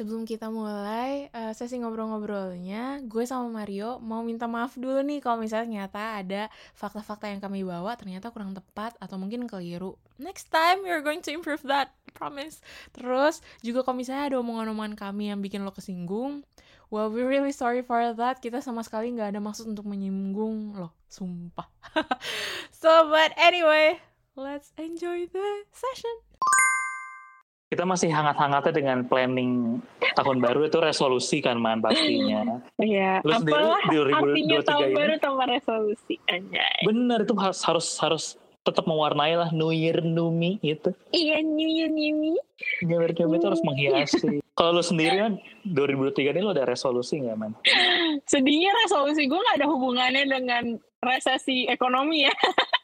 Sebelum kita mulai uh, sesi ngobrol-ngobrolnya, gue sama Mario mau minta maaf dulu nih kalau misalnya ternyata ada fakta-fakta yang kami bawa ternyata kurang tepat atau mungkin keliru. Next time we're going to improve that, promise. Terus juga kalau misalnya ada omongan-omongan kami yang bikin lo kesinggung, well we're really sorry for that. Kita sama sekali nggak ada maksud untuk menyinggung lo, sumpah. so but anyway, let's enjoy the session kita masih hangat-hangatnya dengan planning tahun baru itu resolusi kan man pastinya. Iya. Lu Apalah artinya tahun ini. baru tanpa resolusi anjay. Bener itu harus harus harus tetap mewarnai lah New Year New Me itu. Iya New Year New Me. New Year New Me itu harus menghiasi. Kalau lu sendirian 2023 ini lu ada resolusi nggak man? Sedihnya resolusi gue gak ada hubungannya dengan resesi ekonomi ya.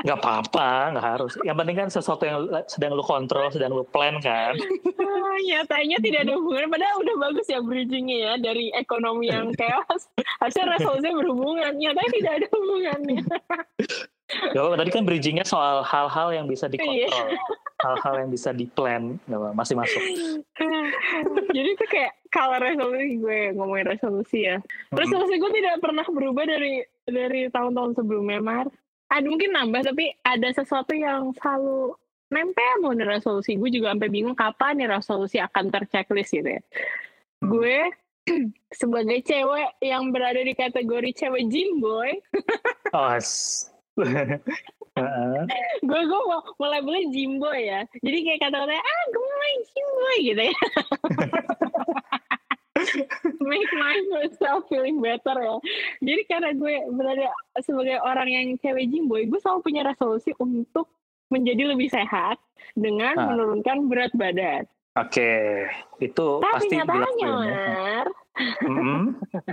Gak apa-apa, gak harus. Yang penting kan sesuatu yang sedang lu kontrol, sedang lu plan kan. Ah, nyatanya tidak ada hubungan. Padahal udah bagus ya bridgingnya ya dari ekonomi yang chaos. Harusnya resolusinya berhubungan. Nyatanya tidak ada hubungannya. Gak apa, tadi kan bridgingnya soal hal-hal yang bisa dikontrol. Iya. Hal-hal yang bisa di-plan. Gak apa, masih masuk. Jadi itu kayak kalau resolusi gue ngomongin resolusi ya. Resolusi gue tidak pernah berubah dari dari tahun-tahun sebelumnya, Mar ada mungkin nambah tapi ada sesuatu yang selalu nempel mau nih resolusi gue juga sampai bingung kapan nih resolusi akan terchecklist gitu ya hmm. gue sebagai cewek yang berada di kategori cewek gym boy oh gue gue mau mulai beli gym boy ya jadi kayak kata-kata ah gue main gym boy gitu ya make myself feeling better ya. Jadi karena gue berada sebagai orang yang cewek jimboy, gue selalu punya resolusi untuk menjadi lebih sehat dengan ah. menurunkan berat badan. Oke, okay. itu Tapi pasti nyatanya, Mar. Mm-hmm.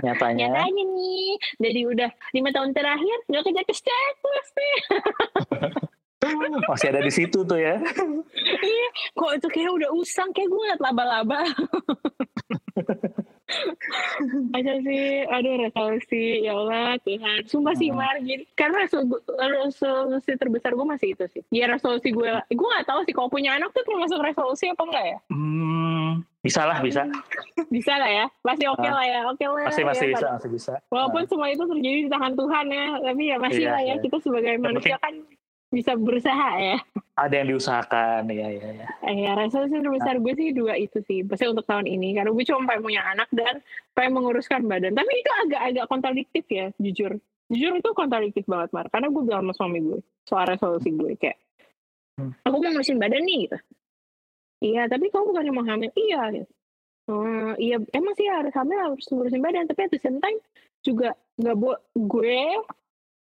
nyatanya. nyatanya nih, dari udah lima tahun terakhir nggak kerja ke checklist nih. Masih ada di situ tuh ya. iya, kok itu kayak udah usang kayak gue ngeliat laba-laba. aja sih? Aduh resolusi ya Allah Tuhan. Sumpah hmm. sih Mar gini karena resolusi terbesar gue masih itu sih. Ya resolusi gue gue gak tahu sih kalau punya anak tuh termasuk resolusi apa enggak ya? Hmm, bisa lah bisa. Bisa lah ya. Masih oke okay lah ya oke okay lah masih masih ya, bisa masih bisa. Walaupun uh. semua itu terjadi di tangan Tuhan ya tapi ya masih iya, lah ya. iya. kita sebagai manusia kan bisa berusaha ya. Ada yang diusahakan, ya ya ya. Ya resolusi terbesar gue sih dua itu sih, pasti untuk tahun ini. Karena gue cuma pengen punya anak dan pengen menguruskan badan. Tapi itu agak-agak kontradiktif ya, jujur. Jujur itu kontradiktif banget, Mar. Karena gue bilang sama suami gue, soal resolusi gue. Kayak, hmm. aku mau ngurusin badan nih, gitu. Iya, tapi kamu bukan yang mau hamil. Iya, gitu. Uh, iya, emang sih harus hamil harus ngurusin badan. Tapi at the same time, juga nggak buat gue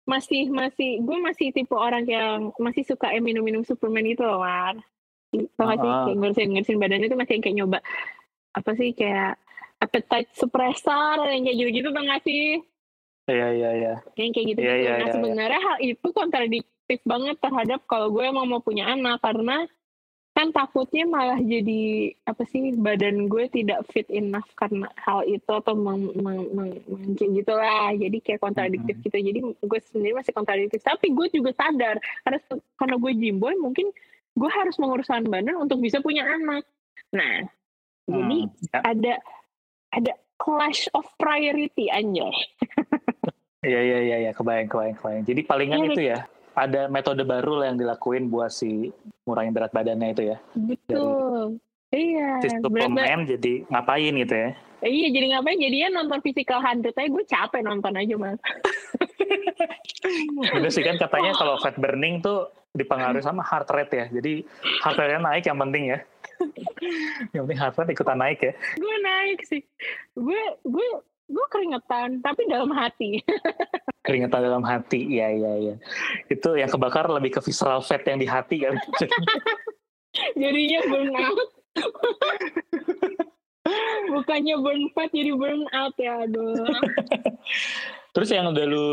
masih masih gue masih tipe orang yang masih suka ya minum-minum suplemen itu loh Mar. Tau gak sih kayak ngurusin ngurusin badan itu masih kayak nyoba apa sih kayak appetite suppressor yang kayak gitu-gitu tau gak sih? Iya iya iya. Yang kayak gitu-gitu. Yeah, yeah, nah yeah, sebenarnya yeah. hal itu kontradiktif banget terhadap kalau gue emang mau punya anak karena kan takutnya malah jadi apa sih badan gue tidak fit enough karena hal itu atau meng, meng, meng, meng gitu lah jadi kayak kontradiktif mm-hmm. gitu. Jadi gue sendiri masih kontradiktif. Tapi gue juga sadar karena karena gue jimboy mungkin gue harus menguruskan badan untuk bisa punya anak. Nah hmm, jadi ya. ada ada clash of priority anjay. Iya iya iya ya, kebayang kebayang kebayang. Jadi palingan ya, itu ya ada metode baru lah yang dilakuin buat si ngurangin berat badannya itu ya. Betul. Dari iya. Sistem pemain jadi ngapain gitu ya? Iya jadi ngapain jadinya nonton physical hundred aja gue capek nonton aja mas. Bener sih kan katanya kalau fat burning tuh dipengaruhi sama heart rate ya. Jadi heart rate naik yang penting ya. yang penting heart rate ikutan naik ya. Gue naik sih. Gue gue gue keringetan tapi dalam hati keringetan dalam hati. Ya ya ya itu yang kebakar lebih ke visceral fat yang di hati kan jadinya burn out bukannya burn fat jadi burn out ya aduh. Terus yang udah lu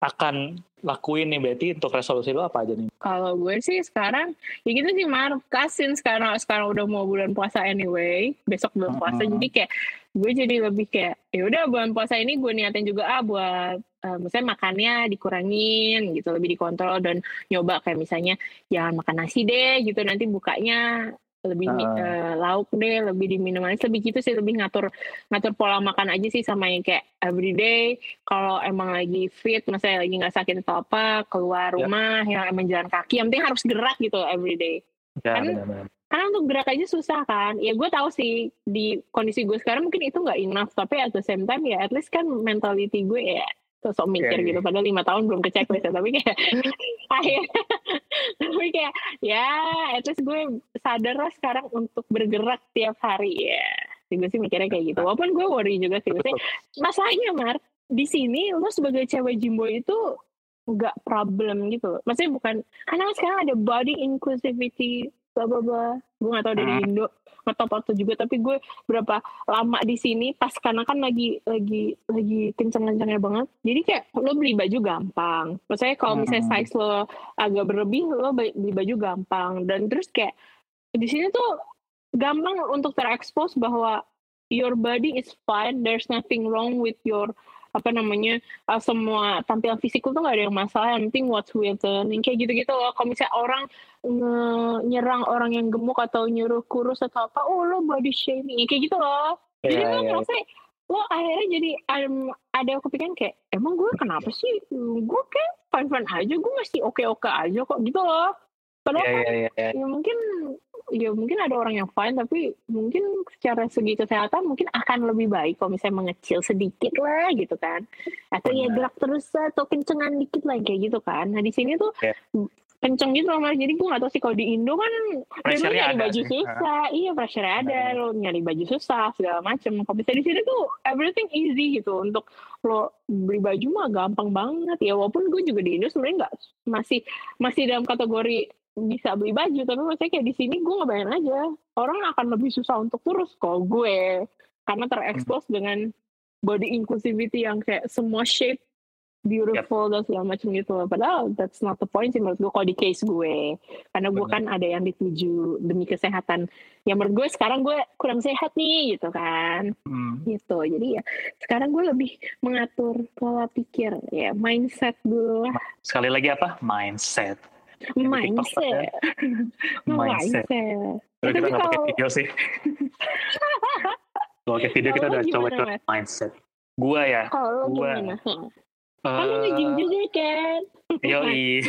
akan lakuin nih berarti untuk resolusi lo apa aja nih? Kalau gue sih sekarang ya gitu sih Mar, kasin sekarang sekarang udah mau bulan puasa anyway, besok bulan puasa Hmm. jadi kayak gue jadi lebih kayak ya udah bulan puasa ini gue niatin juga ah buat eh, misalnya makannya dikurangin gitu lebih dikontrol dan nyoba kayak misalnya jangan makan nasi deh gitu nanti bukanya lebih Ah. eh, lauk deh lebih diminimalis lebih gitu sih lebih ngatur ngatur pola makan aja sih sama yang kayak everyday kalau emang lagi fit misalnya lagi nggak sakit atau apa keluar Ya. rumah yang emang jalan kaki yang penting harus gerak gitu everyday Ya, Kan- benar-benar. Karena untuk gerak aja susah kan. Ya gue tahu sih di kondisi gue sekarang mungkin itu nggak enough tapi at the same time ya at least kan mentality gue ya sosok mikir Iya, gitu. Padahal lima tahun belum ke checklist ya tapi kayak akhirnya tapi kayak ya at least gue sadar lah sekarang untuk bergerak tiap hari ya. Sih, gue sih mikirnya kayak gitu. Walaupun gue worry juga sih Maksudnya, masalahnya Mar di sini lo sebagai cewek jimbo itu nggak problem gitu. Maksudnya bukan karena sekarang ada body inclusivity bla bla bla. Gue nggak tahu dari Hmm. Indo. Ngetop atau juga. Tapi gue berapa lama di sini pas karena kan lagi lagi lagi kenceng-kencengnya banget. Jadi kayak lo beli baju gampang. Maksudnya kalau misalnya Hmm. size lo agak berlebih lo beli baju gampang. Dan terus kayak di sini tuh gampang untuk terekspos bahwa your body is fine. There's nothing wrong with your apa namanya uh, semua tampilan fisik lu tuh gak ada yang masalah. Yang penting what's written yang kayak gitu-gitu loh. Kalau misalnya orang nge- nyerang orang yang gemuk atau nyuruh kurus atau apa oh lo body shaming Ya, kayak gitu loh. Jadi Ya, lo ya, ngerasa lo akhirnya jadi um, ada kepikiran kayak emang gue kenapa sih? Gue kayak fine fine aja gue masih oke oke aja kok gitu loh. Padahal ya, kan ya, ya, ya. ya mungkin ya mungkin ada orang yang fine tapi mungkin secara segi kesehatan mungkin akan lebih baik kalau misalnya mengecil sedikit lah gitu kan. Atau ya Benar. gerak terus atau kencengan dikit lah kayak gitu kan. Nah di sini tuh Ya. kenceng gitu loh Mas. jadi gue gak tau sih kalau di Indo kan Pressure-nya nyari ada baju susah. Iya pressure ada. Lo nyari baju susah segala macem. Kalau misalnya di sini tuh everything easy gitu. Untuk lo beli baju mah gampang banget. Ya walaupun gue juga di Indo sebenarnya nggak masih masih dalam kategori bisa beli baju tapi maksudnya kayak di sini gue ngebayang aja orang akan lebih susah untuk kurus kalau gue. Karena terekspos dengan body inclusivity yang kayak semua shape beautiful dan segala macam gitu padahal that's not the point sih menurut gue kalau di case gue. Karena gue kan ada yang dituju demi kesehatan. Yang menurut gue sekarang gue kurang sehat nih gitu kan. Hmm. gitu. Jadi ya sekarang gue lebih mengatur pola pikir ya mindset dulu lah. Sekali lagi apa? Mindset. Mindset Mindset. Kalau kita nggak pakai video sih. Kalau pakai video kita udah coba Mas? mindset. Gua ya. kalau Gua. eh, nge-gym juga kan Yoi.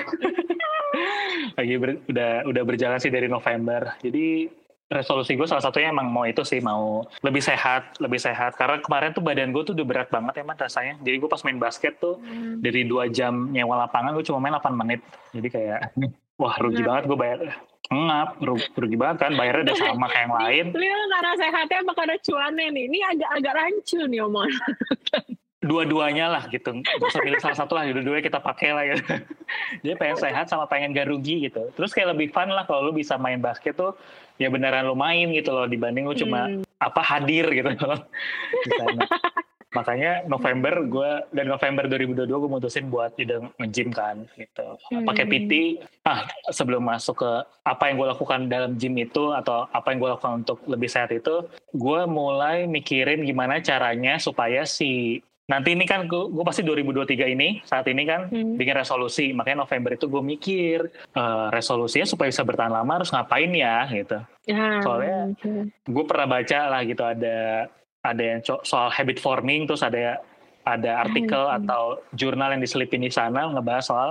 Lagi ber- udah udah berjalan sih dari November. Jadi resolusi gue salah satunya emang mau itu sih mau lebih sehat, lebih sehat. Karena kemarin tuh badan gue tuh udah berat banget emang rasanya. Jadi gue pas main basket tuh dari dua jam nyewa lapangan gue cuma main 8 menit. Jadi kayak wah rugi Ngap. banget gue bayar. Ngap, rugi, rugi banget kan bayarnya udah sama kayak yang lain. Ini lo karena sehatnya apa karena cuannya nih? Ini agak-agak rancu nih omongan. Dua-duanya lah gitu. Gak usah pilih salah satu lah, dua-duanya kita pakai lah gitu. Jadi pengen sehat sama pengen gak rugi gitu. Terus kayak lebih fun lah kalau lu bisa main basket tuh ya beneran lu main gitu loh dibanding lu cuma Hmm. apa hadir gitu loh di sana. Makanya November gue dan November 2022 gue mutusin buat udah nge-gym kan gitu. Pakai Hmm. PT. Ah, sebelum masuk ke apa yang gue lakukan dalam gym itu atau apa yang gue lakukan untuk lebih sehat itu, gue mulai mikirin gimana caranya supaya si nanti ini kan gue, pasti 2023 ini saat ini kan Hmm. bikin resolusi makanya November itu gue mikir eh, resolusinya supaya bisa bertahan lama harus ngapain ya gitu Ya, Soalnya- oke. gue pernah baca lah gitu ada ada yang soal habit forming terus ada ada artikel Hmm. atau jurnal yang diselipin di sana ngebahas soal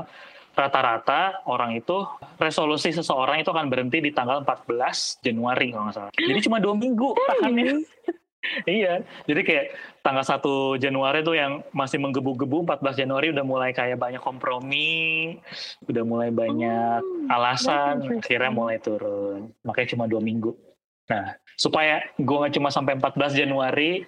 rata-rata orang itu resolusi seseorang itu akan berhenti di tanggal 14 Januari kalau nggak salah. Jadi cuma dua minggu tahannya. iya. Jadi kayak tanggal 1 Januari tuh yang masih menggebu-gebu 14 Januari udah mulai kayak banyak kompromi, udah mulai banyak Oh, alasan, akhirnya mulai turun. Makanya cuma dua minggu. Nah, supaya gue nggak cuma sampai 14 Januari,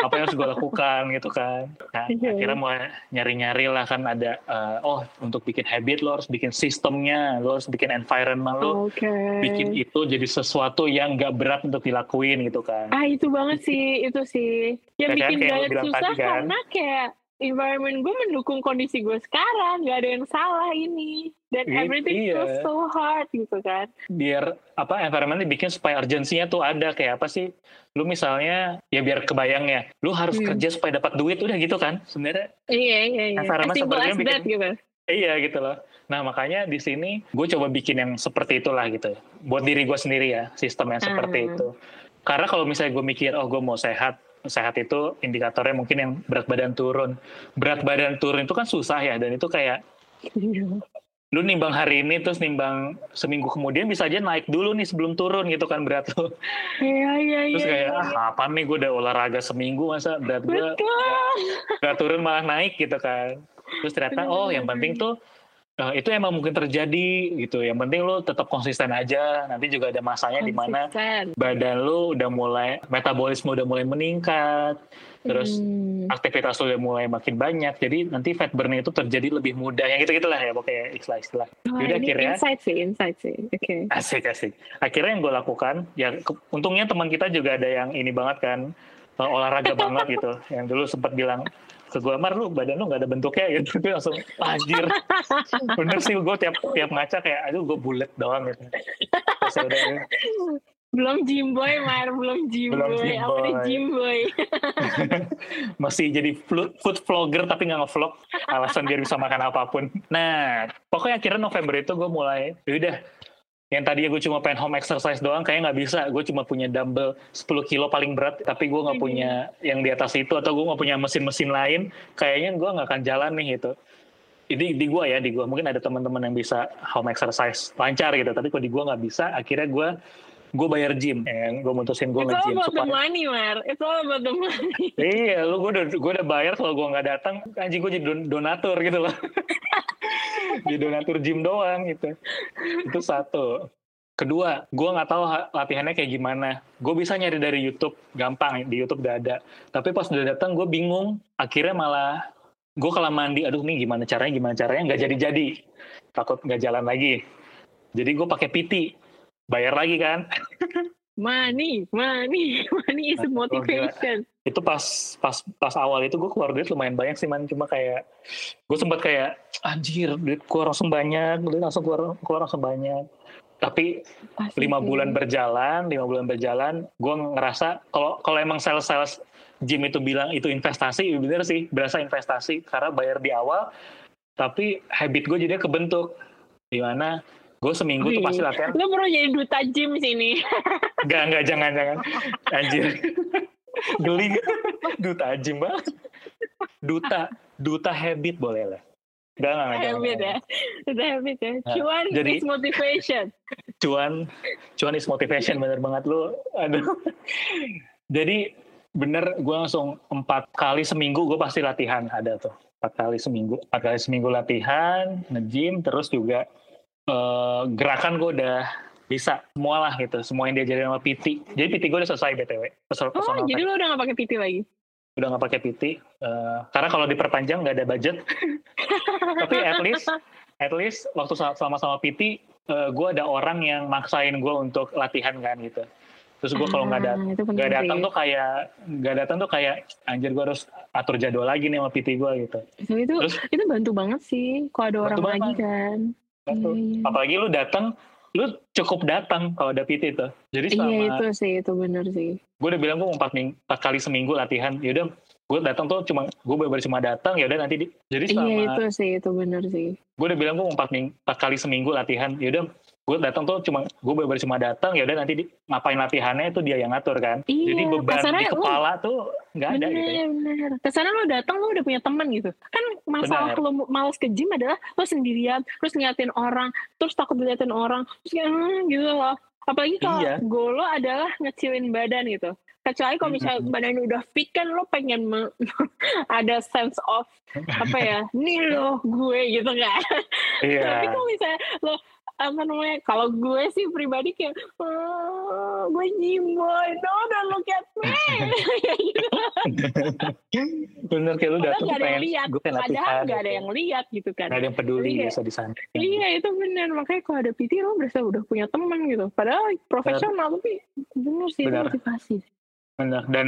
apa yang harus gue lakukan gitu kan. Nah, Iya. akhirnya mulai nyari-nyari lah kan ada, eh, oh untuk bikin habit lo harus bikin sistemnya, lo harus bikin environment lo, Oke. bikin itu jadi sesuatu yang nggak berat untuk dilakuin gitu kan. Ah itu banget sih, itu sih. Yang Ya kan, bikin diet bilang susah tadi kan. karena kayak environment gue mendukung kondisi gue sekarang nggak ada yang salah ini. Dan Gitu, everything iya. feels so hard gitu kan. Biar apa environment dibikin supaya urgensinya tuh ada. Kayak apa sih? Lu misalnya ya biar kebayang ya lu harus Hmm. kerja supaya dapat duit udah gitu kan sebenarnya? Iya iya iya. Environment sebenarnya that bikin- gitu. Iya gitu loh. Nah makanya di sini gue coba bikin yang seperti itulah gitu. Buat diri gue sendiri ya sistem yang seperti Hmm. itu. Karena kalau misalnya gue mikir oh gue mau sehat sehat itu indikatornya mungkin yang berat badan turun. Berat badan turun itu kan susah ya dan itu kayak lu nimbang hari ini terus nimbang seminggu kemudian bisa aja naik dulu nih sebelum turun gitu kan berat lu. Iya iya terus iya kayak iya. ah apa nih gue udah olahraga seminggu masa berat gue nggak turun malah naik gitu kan. Terus ternyata oh yang penting tuh eh, itu emang mungkin terjadi gitu. Yang penting lu tetap konsisten aja. Nanti juga ada masanya di mana badan lu udah mulai metabolisme udah mulai meningkat. Terus Hmm. aktivitas lu udah mulai makin banyak. Jadi nanti fat burn itu terjadi lebih mudah. Yang gitu gitulah ya pokoknya istilah-istilah Yaudah, ini akhirnya- insight sih insight sih. Oke. Asik asik. Akhirnya yang gue lakukan ya ke- untungnya teman kita juga ada yang ini banget kan eh, olahraga banget gitu. Yang dulu sempat bilang ke gue Mar lu badan lu gak ada bentuknya gitu. Gue langsung anjir. Bener sih gue tiap tiap ngaca kayak aduh gue bulat doang gitu. Terus ya udah belum Jimboy Mar. Belum Jimboy apa nih Jimboy. Masih jadi food vlogger tapi nggak ngevlog alasan biar bisa makan apa pun. Nah pokoknya akhirnya November itu gue mulai yaudah yang tadi gue cuma pengen home exercise doang kayaknya nggak bisa. Gue cuma punya dumbbell 10 kilo paling berat tapi gue nggak punya yang di atas itu atau gue nggak punya mesin-mesin lain kayaknya gue nggak akan jalan nih gitu. Ini di gue ya di gue mungkin ada teman-teman yang bisa home exercise lancar gitu tapi kalau di gue nggak bisa akhirnya gue gue bayar gym ya gue mutusin gue It's all nge-gym about the supaya money, Mar. It's all about the money. Iya, lu gue udah gue udah bayar kalau gue nggak datang, anjing gue jadi don- donatur gitu loh. jadi donatur gym doang gitu. Itu satu. Kedua, gue nggak tahu ha- latihannya kayak gimana. Gue bisa nyari dari YouTube, gampang di YouTube udah ada. Tapi pas udah datang gue bingung. Akhirnya malah gue kalau mandi, aduh nih gimana caranya, gimana caranya nggak jadi-jadi. Takut nggak jalan lagi. Jadi gue pakai PT, bayar lagi kan. Money, money, money is motivation. itu pas pas pas awal itu gue keluar duit lumayan banyak sih man cuma kayak gue sempat kayak anjir duit keluar langsung banyak duit langsung keluar keluar langsung banyak tapi Pasti lima sih. bulan berjalan lima bulan berjalan gue ngerasa kalau kalau emang sales sales gym itu bilang itu investasi bener sih berasa investasi karena bayar di awal tapi habit gue jadi kebentuk di mana gue seminggu tuh Wih. pasti latihan Lu perlu jadi duta gym sini. Enggak, enggak, jangan, jangan. Anjir. Geli. Duta ajim banget. Duta, duta habit boleh lah. Enggak, enggak, enggak. habit ya. Duta habit ya. Nah, Cuan jadi- is motivation. Cuan, cuan is motivation, bener banget lu. Aduh. Jadi, bener, gue langsung empat kali seminggu gue pasti latihan ada tuh. Empat kali seminggu. Empat kali seminggu latihan, nge-gym, terus juga eh, gerakan gue udah bisa semua lah gitu. Semua yang diajarin sama PT jadi PT gue udah selesai btw Personal- Oh, personal jadi lu udah gak pakai PT lagi? udah nggak pakai PT eh, karena kalau diperpanjang nggak ada budget. Tapi at least at least waktu sa- sama-sama PT gue ada orang yang maksain gue untuk latihan kan gitu. Terus gue kalau nggak Ah, datang nggak datang tuh kayak nggak datang tuh kayak anjir gue harus atur jadwal lagi nih sama PT gue gitu. Itu Terus? itu bantu banget sih kalau ada orang lagi kan. Iya, iya. apalagi lu datang lu cukup datang kalau ada PT tuh jadi Iya selama itu sih itu bener sih. gue udah bilang gue empat, ming- empat kali seminggu latihan yaudah gue datang tuh cuma gue baru cuma datang ya udah nanti di, jadi selama Iya itu sih itu bener sih. gue udah bilang gue empat, ming- empat kali seminggu latihan yaudah gue datang tuh cuma gue baru cuma datang ya udah nanti di, ngapain latihannya itu dia yang ngatur kan Iya. jadi beban di lu- kepala tuh nggak ada gitu ya. bener. Ke sana lo datang lo udah punya teman gitu. Kan masalah Bener. lo males ke gym adalah lo sendirian, terus ngeliatin orang, terus takut diliatin orang, terus kayak hmm, gitu loh. Apalagi kalau Iya. goal lo adalah ngecilin badan gitu. Kecuali kalau misalnya Mm-mm. badan udah fit kan lo pengen me- ada sense of apa ya, nih lo gue gitu kan. Tapi iya kalau misalnya lo apa namanya kalau gue sih pribadi kayak "Oh, gue no don't look at me. Bener kayak lu datang tuh ada yang lihat. gue pengen padahal latihan nggak ada gitu. yang lihat gitu kan. Nggak ada yang peduli Iya. bisa di sana iya itu benar makanya kalau ada PT lo berasa udah punya teman gitu. Padahal profesional tapi bener sih itu Benar. motivasi bener. Dan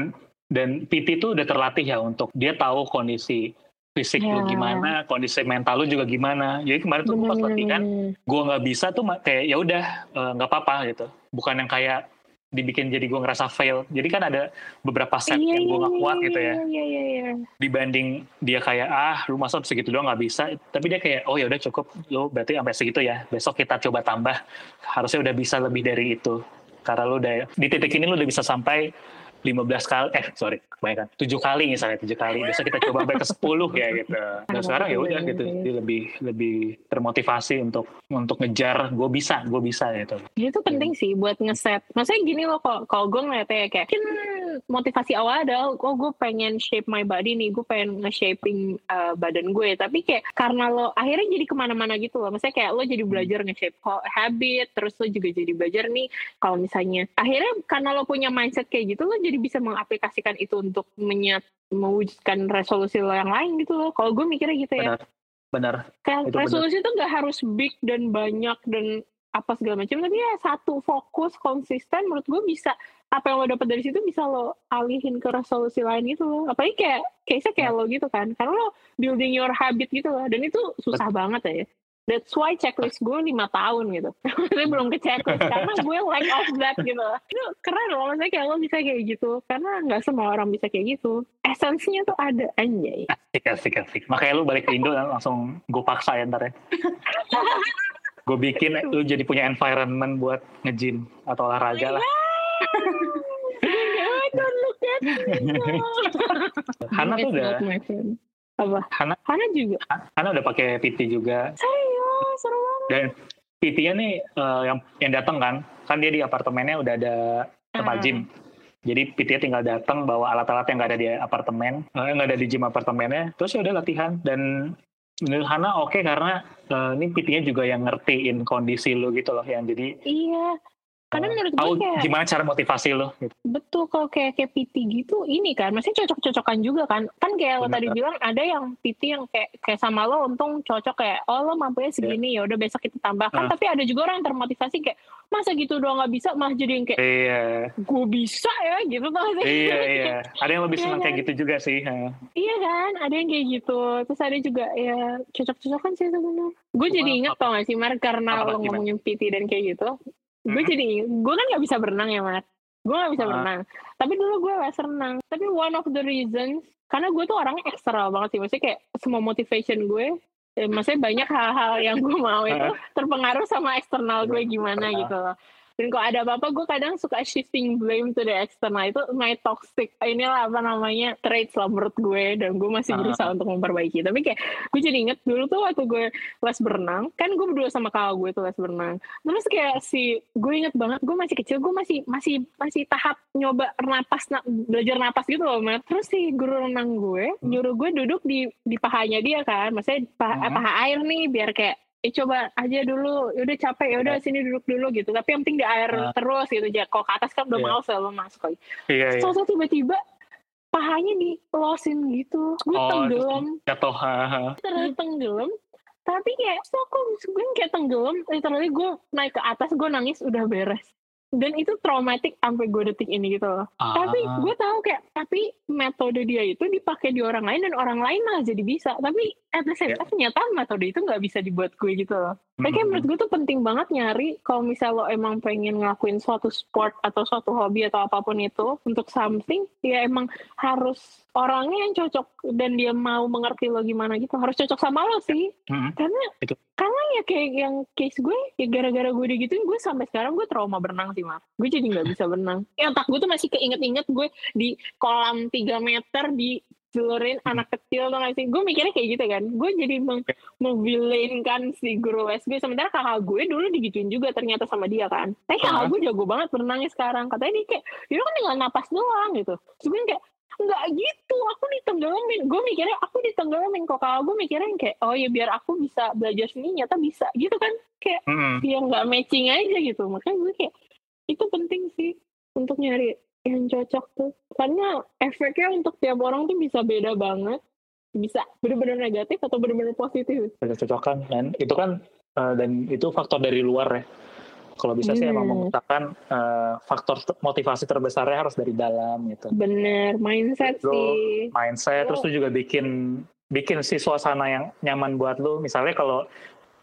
dan PT tuh udah terlatih ya untuk dia tahu kondisi fisik lu Ya. gimana, kondisi mental lu juga gimana. Jadi kemarin tuh pas latihan, gue nggak bisa tuh kayak ya udah eh, nggak apa-apa gitu. Bukan yang kayak dibikin jadi gue ngerasa fail. Jadi kan ada beberapa set Iya, yang gue nggak kuat iya, gitu ya. Iya, iya, iya. Dibanding dia kayak ah lu masa segitu doang nggak bisa. Tapi dia kayak oh ya udah cukup lu berarti sampai segitu ya. Besok kita coba tambah. Harusnya udah bisa lebih dari itu. Karena lu udah di titik ini lu udah bisa sampai 15 kali eh sorry kebanyakan. 7 kali misalnya 7 kali. Besok kita coba sampai ke 10 ya gitu. Dan sekarang ya udah gitu. dia lebih lebih termotivasi untuk untuk ngejar gue bisa gue bisa gitu. Itu penting sih buat ngeset. Maksudnya gini loh, kalau kalau gue ngeliatnya kayak, mungkin motivasi awal adalah, oh gue pengen shape my body nih, gue pengen nge-shaping uh, badan gue. Tapi kayak karena lo akhirnya jadi ke mana-mana gitu loh. Maksudnya kayak lo jadi belajar nge-shape habit, terus lo juga jadi belajar nih kalau misalnya akhirnya karena lo punya mindset kayak gitu, lo jadi bisa mengaplikasikan itu untuk menyat mewujudkan resolusi lo yang lain gitu loh. Kalau gue mikirnya gitu ya. benar benar Kayak Itu benar. resolusi itu nggak harus big dan banyak dan apa segala macam tapi ya satu fokus konsisten menurut gue bisa apa yang lo dapat dari situ bisa lo alihin ke resolusi lain gitu loh apalagi kayak case kayak lo gitu kan karena lo building your habit gitu loh dan itu susah banget ya That's why checklist gue lima tahun gitu. Maksudnya belum ke checklist karena gue lack of that gitu. Itu keren loh maksudnya kayak lo bisa kayak gitu. Karena nggak semua orang bisa kayak gitu. Esensinya tuh ada anjay. asik asik asik makanya lu balik ke Indo dan langsung gue paksa ya ntar ya gue bikin lu jadi punya environment buat nge-gym atau olahraga lah don't look at me. Hana tuh udah. Apa? Hana Hana juga. Hana udah pakai PT juga Serius, seru banget. dan PT-nya nih eh, yang yang datang kan kan dia di apartemennya udah ada tempat Ah. gym jadi PT-nya tinggal datang bawa alat-alat yang nggak ada di apartemen eh, nggak ada di gym apartemennya terus ya udah latihan dan menurut Hana oke karena eh, ini PT-nya juga yang ngertiin kondisi lu gitu loh yang jadi Iya. Karena menurut gue kayak gimana cara motivasi lu gitu. betul kalau kayak kayak PT gitu ini kan, maksudnya cocok-cocokan juga kan. Kan kayak lo tadi bilang ada yang PT yang kayak kayak sama lo untung cocok kayak oh lo mampunya segini ya udah besok kita tambahkan. Ah. Tapi ada juga orang yang termotivasi kayak masa gitu doang nggak bisa malah jadi yang kayak iya gue bisa ya gitu tuh iya iya ada yang lebih Iya senang kayak kan? gitu juga sih. Iya kan, ada yang kayak gitu. Terus ada juga ya cocok-cocokan sih sebenarnya. Gue jadi inget tau gak sih Mar karena apa- lo gimana? ngomongin PT dan kayak gitu. Gue Hmm. jadi gue kan gak bisa berenang ya Mar. Gue gak bisa Ah. berenang. Tapi dulu gue les renang. Tapi one of the reasons, karena gue tuh orangnya eksternal banget sih. Maksudnya kayak semua motivation gue, eh, maksudnya banyak hal-hal yang gue mau itu terpengaruh sama eksternal gue gimana Ah. gitu loh. Dan kalau ada apa-apa gue kadang suka shifting blame to the external itu my toxic inilah apa namanya traits lah menurut gue dan gue masih Ah. berusaha untuk memperbaiki. Tapi kayak gue jadi inget dulu tuh waktu gue les berenang kan gue berdua sama kakak gue tuh les berenang. Terus kayak si gue inget banget gue masih kecil gue masih masih masih tahap nyoba napas na- belajar napas gitu loh Matt. Terus si guru renang gue nyuruh gue duduk di di pahanya dia kan, maksudnya paha, Hmm. paha air nih biar kayak eh coba aja dulu udah capek ya udah sini duduk dulu gitu. Tapi yang penting di air Ah. terus gitu aja kalau ke atas kan udah Iya. males ya lo masuk lagi iya iya. Terus tiba-tiba pahanya di losin gitu. Gue Oh, tenggelam. jatuh. Terus tenggelam. Tapi kayak so kok gue kayak tenggelam? Literally gue naik ke atas gue nangis udah beres dan itu traumatik sampai gue detik ini gitu loh tapi Ah. gue tahu kayak tapi metode dia itu dipakai di orang lain dan orang lain malah jadi bisa tapi at the same Ya. time ternyata metode itu nggak bisa dibuat gue gitu loh tapi Mm-mm. menurut gue tuh penting banget nyari kalau misal lo emang pengen ngelakuin suatu sport atau suatu hobi atau apa pun itu untuk something ya emang harus orangnya yang cocok dan dia mau mengerti lo gimana gitu harus cocok sama lo sih Mm-mm. karena Itu. karena ya kayak yang case gue ya gara-gara gue digituin gue sampai sekarang gue trauma berenang sih Mar gue jadi nggak bisa berenang. Ya otak gue tuh masih keinget-inget gue di kolam 3 meter di jelurin anak kecil tuh gak sih gue mikirnya kayak gitu kan. Gue jadi meng si guru les gue. Sementara kakak gue dulu digituin juga ternyata sama dia kan. Tapi kakak Ah. gue jago banget berenangnya sekarang. Katanya dia kayak dia kan tinggal napas doang gitu. Terus gue kayak nggak gitu aku ditenggelamin gue mikirnya aku ditenggelamin kok kakak gue mikirnya kayak oh ya biar aku bisa belajar sini nyata bisa. Gitu kan. Kayak Mm-mm. ya nggak matching aja gitu. Makanya gue kayak itu penting sih untuk nyari yang cocok tuh. Karena efeknya untuk tiap orang tuh bisa beda banget. Bisa bener-bener negatif atau bener-bener positif. Cocokan dan itu kan eh, dan itu faktor dari luar ya. Kalau bisa sih emang Hmm. memutarkan eh, faktor motivasi terbesarnya harus dari dalam gitu. Bener mindset Lo- sih. mindset terus Lo- lu juga bikin bikin si suasana yang nyaman buat lu. Misalnya kalau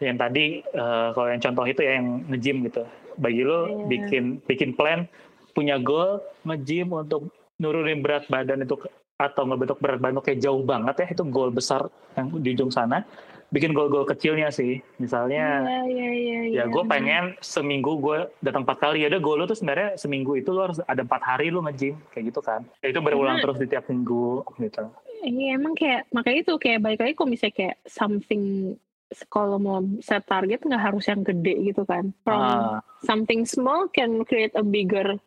yang tadi uh, kalau yang contoh itu ya yang nge-gym gitu bagi lu Iya. bikin bikin plan punya goal nge-gym untuk nurunin berat badan itu atau ngebentuk berat badan kayak jauh banget ya itu goal besar yang di ujung sana bikin goal-goal kecilnya sih misalnya Iya, iya, iya. ya iya. gue pengen seminggu gue datang empat kali ya udah goal lu tuh sebenarnya seminggu itu lu harus ada empat hari lu nge-gym kayak gitu kan Ya, itu berulang Karena- terus di tiap minggu gitu Iya emang kayak makanya itu kayak balik lagi kalau misalnya kayak something kalau mau set target nggak harus yang gede gitu kan. From Ah, something small can create a bigger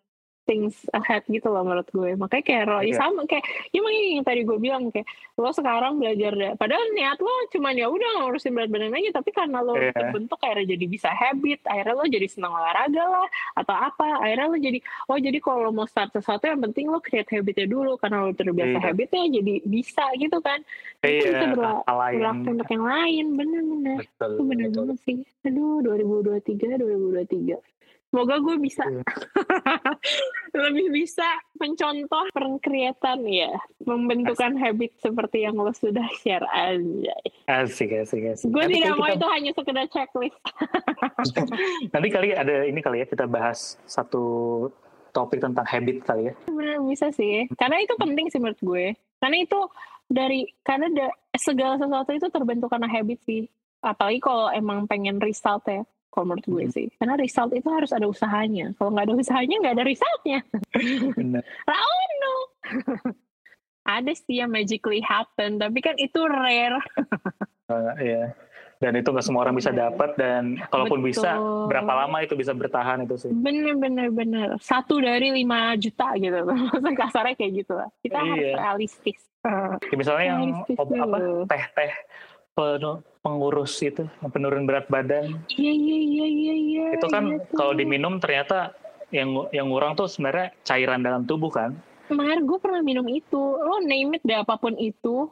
things ahead gitu loh menurut gue. Makanya kayak ro, ya Iya. sama kayak ya yang tadi gue bilang kayak lo sekarang belajar deh. Padahal niat lo cuman ya udah ngurusin berat badan aja tapi karena lo Iya. terbentuk akhirnya jadi bisa habit, akhirnya lo jadi senang olahraga lah atau apa. Akhirnya lo jadi oh jadi kalau lo mau start sesuatu yang penting lo create habitnya dulu karena lo terbiasa Iya. habitnya jadi bisa gitu kan. Itu bisa iya berla- hal lain berlaku untuk yang lain bener-bener. Itu bener banget sih. Aduh, 2023, 2023. Semoga gue bisa Iya. lebih bisa mencontoh perkreatan ya, membentukkan habit seperti yang lo sudah share aja. asik asik asik Gue tidak mau kita- itu hanya sekedar checklist. nanti kali ada ini kali ya kita bahas satu topik tentang habit kali ya Bener bisa sih, karena itu penting sih menurut gue. Karena itu dari karena da- segala sesuatu itu terbentuk karena habit sih. Apalagi kalau emang pengen result ya. Kalau menurut gue sih, karena result itu harus ada usahanya. Kalau nggak ada usahanya, nggak ada resultnya. benar no. ada sih yang magically happen, tapi kan itu rare. Eh, iya dan itu nggak semua orang bisa Bener. dapat dan kalaupun bisa Betul. berapa lama itu bisa bertahan itu sih Bener bener bener. Satu dari lima juta gitu. Maksudnya kasarnya kayak gitu lah. Kita harus Iya. realistis. Ya, misalnya yang Realistis apa teh-teh penu- pengurus itu yang penurun berat badan Iya iya iya iya iya. itu kan iya kalau diminum ternyata yang yang ngurang tuh sebenarnya cairan dalam tubuh kan Kemarin gue pernah minum itu. Lo name it deh apa pun itu.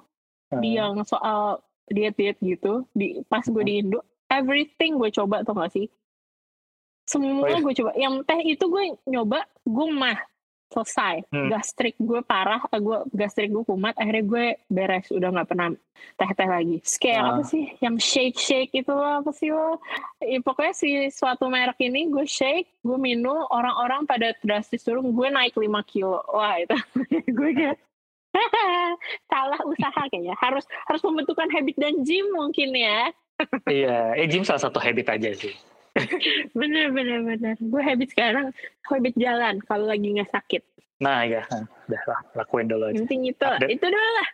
Di Eh, yang soal diet-diet gitu. Di, pas gue di Indo. Everything gue coba tuh gak sih? Semua Oh, iya. gue coba. Yang teh itu gue nyoba. Gue mah. Selesai. Hmm. Gastrik gue parah. eh, Gue gastrik gue kumat. Akhirnya gue beres. Udah gak pernah teh-teh lagi. Kayak Ah. apa sih? Yang shake-shake itu loh. Apa sih lo? Ya, pokoknya si suatu merek ini gue shake. Gue minum. Orang-orang pada drastis turun. Gue naik 5 kilo. Wah itu. gue kayak salah usaha kayaknya harus harus pembentukan habit dan gym mungkin ya iya eh gym salah satu habit aja sih bener bener bener. Gue habit sekarang habit jalan kalau lagi nggak sakit. Nah ya udah lah lakuin dulu aja. Penting itu. Update. itu dulu lah.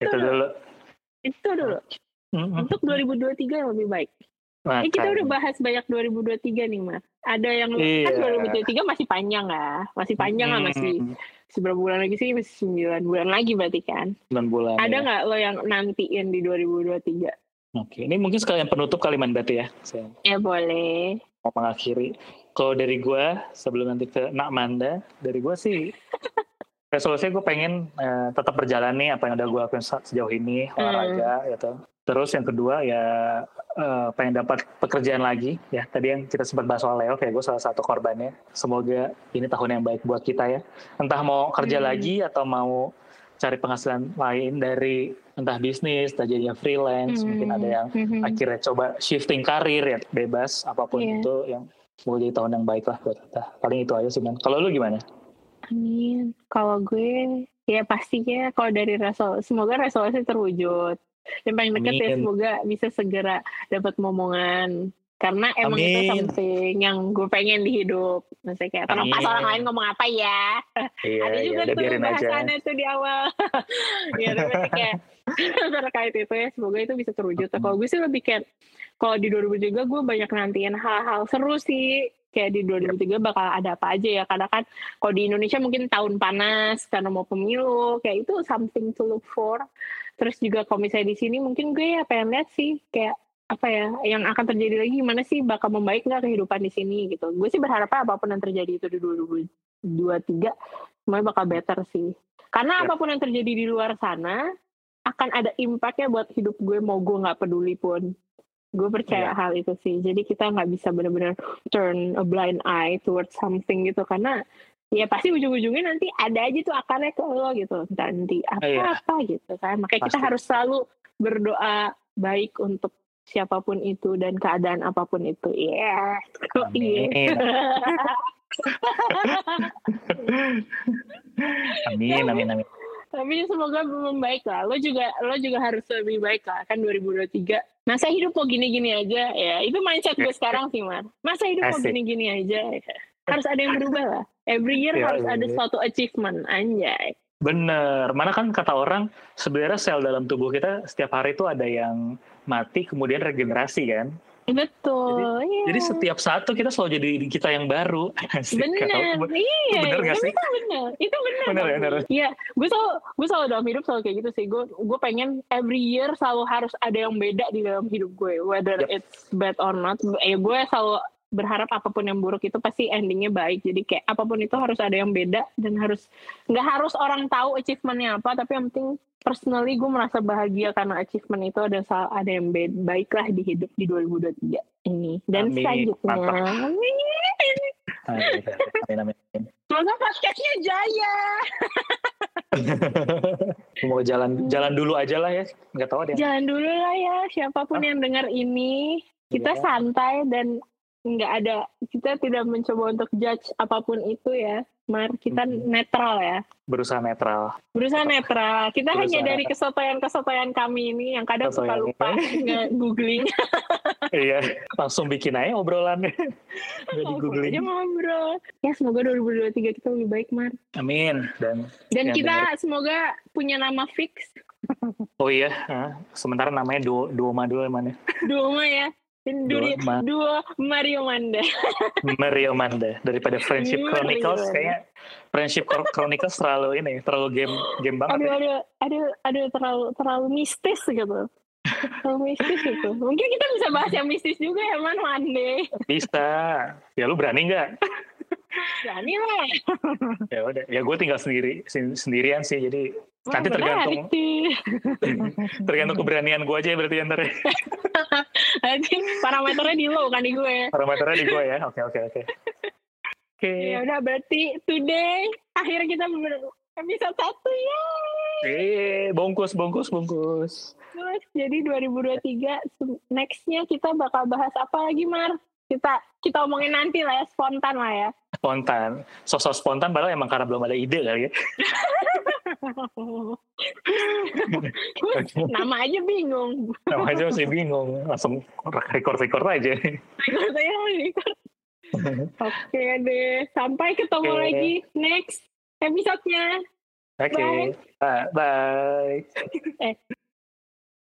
Itu dulu. Itu dulu. Mm-mm. untuk 2023 yang lebih baik. Nah, ini kita kan. udah bahas banyak 2023 nih mas ada yang Iya. kan 2023 masih panjang lah masih panjang lah masih seberapa bulan lagi sih? Masih 9 bulan lagi berarti kan? 9 bulan ada ya. nggak lo yang nantiin di 2023 Oke, ini mungkin sekalian penutup kalimat berarti ya. Saya ya boleh mau mengakhiri. Kalau dari gua sebelum nanti ke Nak Manda, dari gua sih resolusinya gue pengen eh, tetap berjalan nih apa yang udah gue lakukan se- sejauh ini olahraga gitu. Terus yang kedua ya eh, pengen dapat pekerjaan lagi ya. Tadi yang kita sempat bahas soal Leo kayak gue salah satu korbannya. Semoga ini tahun yang baik buat kita ya. Entah mau kerja Hmm. lagi atau mau cari penghasilan lain dari entah bisnis, entah jadinya freelance, mungkin ada yang Hmm. akhirnya coba shifting karir ya bebas apa pun Iya. itu yang semoga jadi tahun yang baik lah buat kita paling itu aja sih man kalau lu gimana Amin. Kalau gue ya pastinya kalau dari resolusi semoga resolusi terwujud. Yang paling dekat ya semoga bisa segera dapat momongan. Karena emang itu Amin. something yang gue pengen di hidup. Maksudnya kayak terlepas orang lain ngomong apa ya. iya Ada iya juga udah tuh aja bahasannya tuh di awal. ya tapi kayak terkait itu ya semoga itu bisa terwujud. Kalau gue sih lebih kayak kalau di 2003 gue banyak nantiin hal-hal seru sih. Kayak di 2003 bakal ada apa aja ya. Karena kan kalau di Indonesia mungkin tahun panas karena mau pemilu. Kayak itu something to look for. Terus juga kalau misalnya di sini mungkin gue ya pengen lihat sih kayak apa ya yang akan terjadi lagi gimana sih bakal membaik nggak kehidupan di sini gitu. Gue sih berharapnya apa pun yang terjadi itu di 2023 semuanya bakal better sih. Karena Ya. apa pun yang terjadi di luar sana akan ada impactnya buat hidup gue mau gue nggak peduli pun. Gue percaya Iya. hal itu sih. Jadi kita nggak bisa benar-benar turn a blind eye towards something gitu karena ya pasti ujung-ujungnya nanti ada aja tuh akarnya ke lo gitu. Nanti Iya. apa-apa gitu kan. Makanya kita Pasti. harus selalu berdoa baik untuk siapa pun itu dan keadaan apa pun itu. Iya. Yeah. Amin. amin, amin, amin. Tapi semoga membaik lah. Lo juga lo juga harus lebih baik lah kan 2023. Masa hidup mau gini-gini aja ya. Itu mindset gue sekarang sih, Mar. Masa hidup mau Asik. gini-gini aja. Ya. Harus ada yang berubah lah. Every year Ya, harus iya, ada iya. suatu achievement anjay. Bener. Mana kan kata orang sebenarnya sel dalam tubuh kita setiap hari itu ada yang mati kemudian regenerasi kan. Betul. iya. Jadi setiap saat tuh kita selalu jadi kita yang baru. Bener, iya, bener gak sih? itu bener, itu bener, Bener, Bang. bener. Iya, gue selalu, gue selalu dalam hidup selalu kayak gitu sih. Gue, gue pengen every year selalu harus ada yang beda di dalam hidup gue, whether Yep. it's bad or not. Ya gue selalu berharap apa pun yang buruk itu pasti endingnya baik. Jadi kayak apa pun itu harus ada yang beda dan harus nggak harus orang tahu achievementnya apa, tapi yang penting personally gue merasa bahagia karena achievement itu ada ada yang baik lah di hidup di 2023 ini dan Amin. selanjutnya. Amin. Amin, amin, amin, amin. Semoga podcastnya jaya. Mau jalan jalan dulu aja lah ya. Nggak tahu yang Jalan dulu lah ya, siapa pun yang dengar ini, kita Iya. santai dan nggak ada, kita tidak mencoba untuk judge apa pun itu ya. Mar, kita Mhm. netral ya. berusaha netral. Berusaha netral. Kita Berusaha. hanya dari kesotoyan-kesotoyan kami ini yang kadang suka Kesotoyan. lupa nge-googling. iya, langsung bikin aja obrolannya. Nggak di googling. aja ngobrol. Ya semoga 2023 kita lebih baik, Mar. Amin. Dan Dan kita semoga punya nama fix. oh iya, ah, sementara namanya Duo Duoma dulu mana? Duo ya. Duo, Ma- duo Mario Manda. Mario Manda daripada Friendship Chronicles kayaknya Friendship Chro- Chronicles terlalu ini terlalu game game banget aduh ya. aduh aduh aduh terlalu terlalu mistis gitu terlalu mistis gitu mungkin kita bisa bahas yang mistis juga ya man one day Bisa. Ya lu berani nggak? berani lah Ya udah. Ya gue tinggal sendiri sen- sendirian sih. Jadi Nanti tergantung- tergantung keberanian gue aja ya berarti ntar ya. Nanti parameternya di low kan di gue Parameternya di gue ya. Oke oke oke. Oke. ya udah berarti today akhirnya kita episode satu ya Eh, bungkus bungkus bungkus. Terus, jadi 2023 se- nextnya kita bakal bahas apa lagi Mar kita kita omongin nanti lah ya spontan lah ya Spontan. Sosok spontan padahal emang karena belum ada ide kali ya. nama aja bingung Nama aja masih bingung. Langsung record-record aja. Record saya record. Oke deh, sampai ketemu Oke. lagi next episode-nya. Oke. Bye. Bye. Eh,